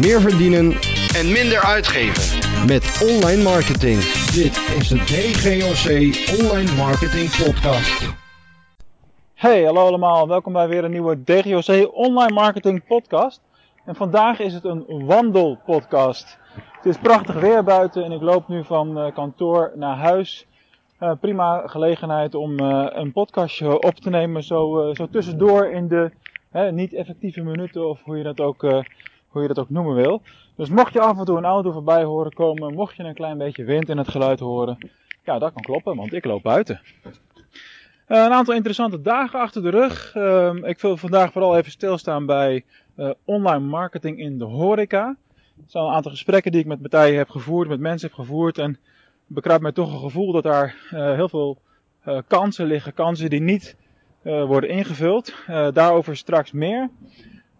meer verdienen en minder uitgeven. met online marketing. Dit is de DGOC Online Marketing Podcast. Hey, hallo allemaal. Welkom bij weer een nieuwe DGOC Online Marketing Podcast. En vandaag is het een wandelpodcast. Het is prachtig weer buiten en ik loop nu van eh, kantoor naar huis. Eh, prima gelegenheid om eh, een podcastje op te nemen, zo, eh, zo tussendoor in de hè, niet effectieve minuten of hoe je, dat ook, eh, hoe je dat ook noemen wil. Dus mocht je af en toe een auto voorbij horen komen, mocht je een klein beetje wind in het geluid horen, ja, dat kan kloppen, want ik loop buiten. Eh, een aantal interessante dagen achter de rug. Ehm, ik wil vandaag vooral even stilstaan bij eh, online marketing in de horeca. Het zijn een aantal gesprekken die ik met partijen heb gevoerd, met mensen heb gevoerd. En bekruipt mij toch een gevoel dat daar eh, heel veel kansen liggen. Kansen die niet worden ingevuld. Daarover straks meer.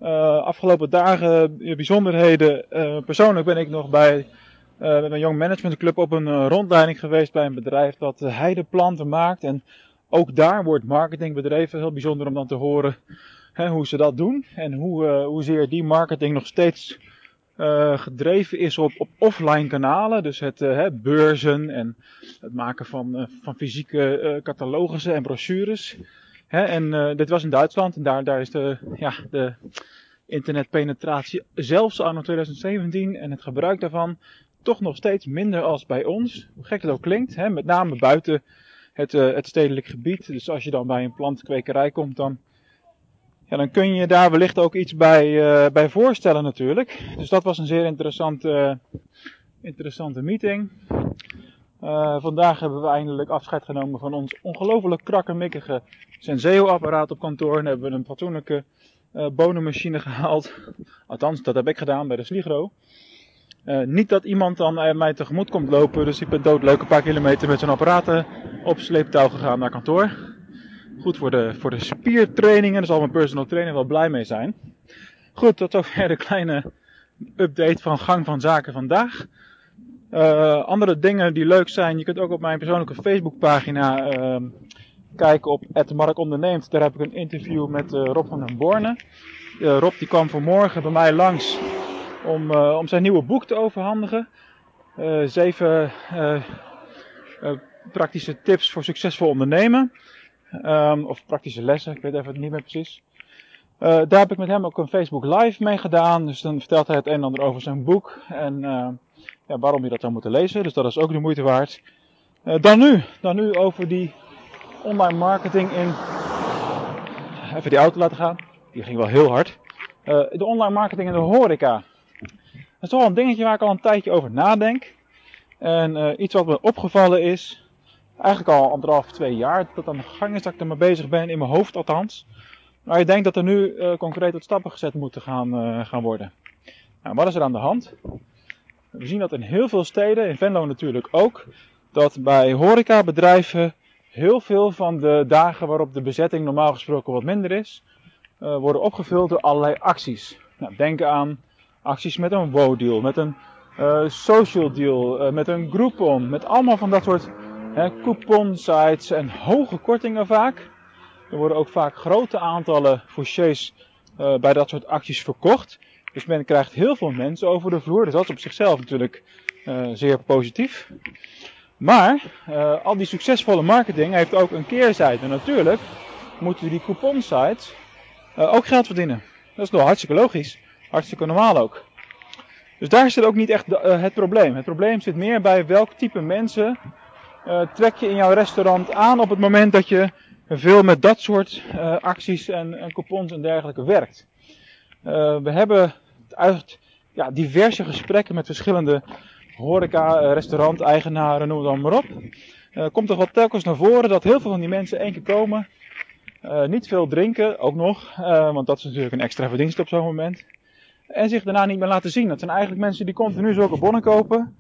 Eh, afgelopen dagen eh, bijzonderheden. Eh, persoonlijk ben ik nog bij met mijn Young Management Club op een rondleiding geweest bij een bedrijf dat heideplanten maakt. En ook daar wordt marketing bedreven. Heel bijzonder om dan te horen hè, hoe ze dat doen. En hoe, uh, hoezeer die marketing nog steeds gedreven is op, op offline kanalen. Dus het hè, beurzen en het maken van, van fysieke catalogussen en brochures. Hè, en uh, dit was in Duitsland en daar, daar is de, ja, de internetpenetratie zelfs anno 2017 en het gebruik daarvan toch nog steeds minder als bij ons. Hoe gek het ook klinkt, hè, met name buiten het, uh, het stedelijk gebied. Dus als je dan bij een plantkwekerij komt, dan, ja, dan kun je daar wellicht ook iets bij, uh, bij voorstellen natuurlijk. Dus dat was een zeer interessante, interessante meeting. Uh, vandaag hebben we eindelijk afscheid genomen van ons ongelooflijk krakkemikkige Senseo-apparaat op kantoor. En hebben we een fatsoenlijke uh, bonenmachine gehaald. Althans, dat heb ik gedaan bij de Sligro. Uh, niet dat iemand dan mij tegemoet komt lopen, dus ik ben doodleuk een paar kilometer met zo'n apparaat op sleeptouw gegaan naar kantoor. Goed voor de, voor de spiertrainingen, daar zal mijn personal trainer wel blij mee zijn. Goed, tot zover de kleine update van gang van zaken vandaag. Uh, andere dingen die leuk zijn, je kunt ook op mijn persoonlijke Facebookpagina uh, kijken op Mark Onderneemt. Daar heb ik een interview met uh, Rob van den Borne. Uh, Rob die kwam vanmorgen bij mij langs om, om zijn nieuwe boek te overhandigen. Zeven praktische tips voor succesvol ondernemen. Um, of praktische lessen, ik weet even niet meer precies. daar heb ik met hem ook een Facebook Live mee gedaan. Dus dan vertelt hij het een en ander over zijn boek. En ja, waarom je dat zou moeten lezen. Dus dat is ook de moeite waard. dan nu, dan nu over die online marketing in. Even die auto laten gaan. Die ging wel heel hard. de online marketing in de horeca. Dat is toch wel een dingetje waar ik al een tijdje over nadenk. En uh, iets wat me opgevallen is, eigenlijk al anderhalf, twee jaar, dat aan de gang is dat ik er mee bezig ben, in mijn hoofd althans. Maar ik denk dat er nu concreet wat stappen gezet moeten gaan, gaan worden. Nou, wat is er aan de hand? We zien dat in heel veel steden, in Venlo natuurlijk ook, dat bij horecabedrijven heel veel van de dagen waarop de bezetting normaal gesproken wat minder is, worden opgevuld door allerlei acties. Nou, denk aan acties met een WOW-deal, met een uh, social deal, uh, met een Groupon, met allemaal van dat soort coupon-sites en hoge kortingen vaak. Er worden ook vaak grote aantallen fouchés bij dat soort acties verkocht. Dus men krijgt heel veel mensen over de vloer, dus dat is op zichzelf natuurlijk zeer positief. Maar al die succesvolle marketing heeft ook een keerzijde. Natuurlijk moeten die coupon-sites ook geld verdienen. Dat is nog hartstikke logisch. Hartstikke normaal ook. Dus daar zit ook niet echt uh, het probleem. Het probleem zit meer bij welk type mensen uh, trek je in jouw restaurant aan op het moment dat je veel met dat soort uh, acties en, en, coupons en dergelijke werkt. We hebben uit ja, diverse gesprekken met verschillende horeca, restauranteigenaren, noem het dan maar op. komt toch wat telkens naar voren dat heel veel van die mensen één keer komen. niet veel drinken, ook nog, want dat is natuurlijk een extra verdienste op zo'n moment en zich daarna niet meer laten zien. Dat zijn eigenlijk mensen die continu zulke bonnen kopen.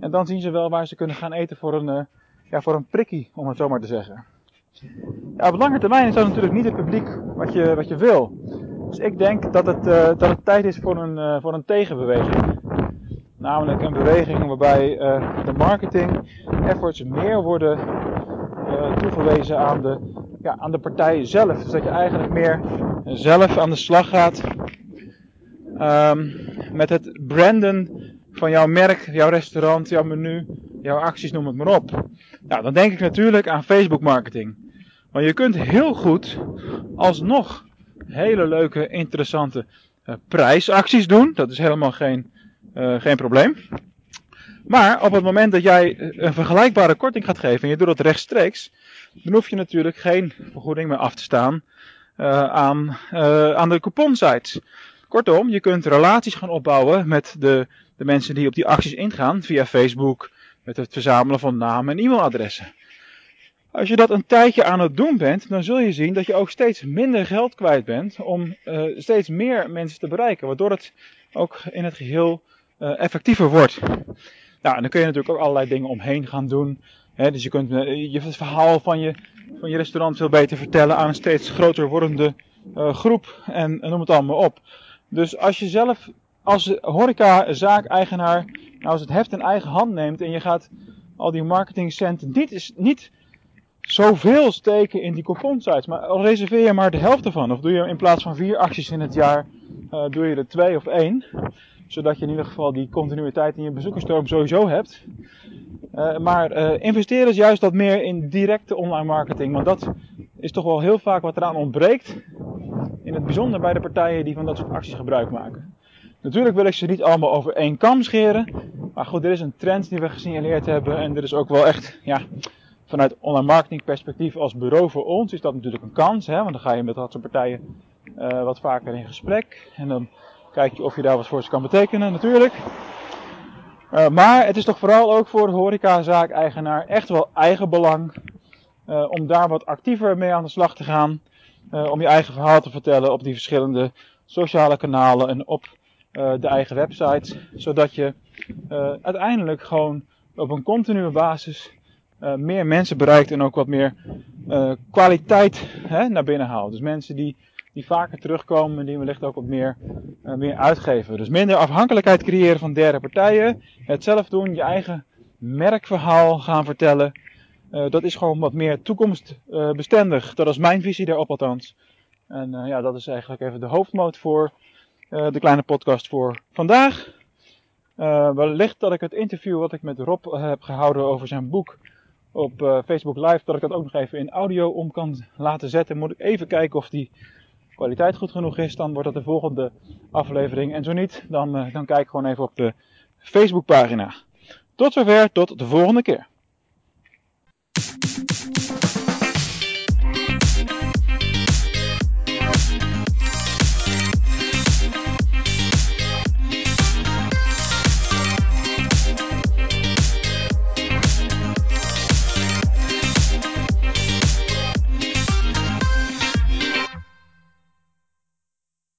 En dan zien ze wel waar ze kunnen gaan eten voor een, ja, voor een prikkie, om het zo maar te zeggen. Op lange termijn is dat natuurlijk niet het publiek wat je, wat je wil. Dus ik denk dat het, uh, dat het tijd is voor een, uh, voor een tegenbeweging. Namelijk een beweging waarbij de marketing efforts meer worden toegewezen aan de, ja, aan de partij zelf. Dus dat je eigenlijk meer zelf aan de slag gaat Um, met het branden van jouw merk, jouw restaurant, jouw menu, jouw acties, noem het maar op. Nou, dan denk ik natuurlijk aan Facebook marketing. Maar je kunt heel goed alsnog hele leuke, interessante uh, prijsacties doen. Dat is helemaal geen, uh, geen probleem. Maar op het moment dat jij een vergelijkbare korting gaat geven en je doet dat rechtstreeks, dan hoef je natuurlijk geen vergoeding meer af te staan aan, aan de couponsites. Kortom, je kunt relaties gaan opbouwen met de, de mensen die op die acties ingaan via Facebook, met het verzamelen van namen en e-mailadressen. Als je dat een tijdje aan het doen bent, dan zul je zien dat je ook steeds minder geld kwijt bent om uh, steeds meer mensen te bereiken, waardoor het ook in het geheel uh, effectiever wordt. Nou, en dan kun je natuurlijk ook allerlei dingen omheen gaan doen. Hè, dus je kunt uh, je het verhaal van je, van je restaurant veel beter vertellen aan een steeds groter wordende groep en, en noem het allemaal op. Dus als je zelf als horeca-zaak-eigenaar nou als het heft in eigen hand neemt en je gaat al die marketingcenten is, niet zoveel steken in die couponsites, maar al reserveer je maar de helft ervan. Of doe je in plaats van vier acties in het jaar, uh, doe je er twee of één. Zodat je in ieder geval die continuïteit in je bezoekersstroom sowieso hebt. Uh, maar uh, investeer dus juist wat meer in directe online marketing. Want dat is toch wel heel vaak wat eraan ontbreekt. In het bijzonder bij de partijen die van dat soort acties gebruik maken. Natuurlijk wil ik ze niet allemaal over één kam scheren. Maar goed, dit is een trend die we gesignaleerd hebben. En dit is ook wel echt, ja, vanuit online marketing perspectief als bureau voor ons is dat natuurlijk een kans. Hè? Want dan ga je met dat soort partijen uh, wat vaker in gesprek. En dan kijk je of je daar wat voor ze kan betekenen, natuurlijk. Uh, maar het is toch vooral ook voor de horecazaak-eigenaar echt wel eigen belang. Uh, om daar wat actiever mee aan de slag te gaan. om je eigen verhaal te vertellen op die verschillende sociale kanalen en op de eigen website. Zodat je uiteindelijk gewoon op een continue basis uh, meer mensen bereikt en ook wat meer uh, kwaliteit hè, naar binnen haalt. Dus mensen die, die vaker terugkomen en die wellicht ook wat meer, uh, meer uitgeven. Dus minder afhankelijkheid creëren van derde partijen. Het zelf doen, je eigen merkverhaal gaan vertellen. dat is gewoon wat meer toekomstbestendig. Dat is mijn visie daarop althans. En ja, dat is eigenlijk even de hoofdmoot voor de kleine podcast voor vandaag. wellicht dat ik het interview wat ik met Rob heb gehouden over zijn boek op uh, Facebook Live, dat ik dat ook nog even in audio om kan laten zetten. Moet ik even kijken of die kwaliteit goed genoeg is. Dan wordt dat de volgende aflevering. En zo niet, dan, uh, dan kijk gewoon even op de Facebook pagina. Tot zover, tot de volgende keer.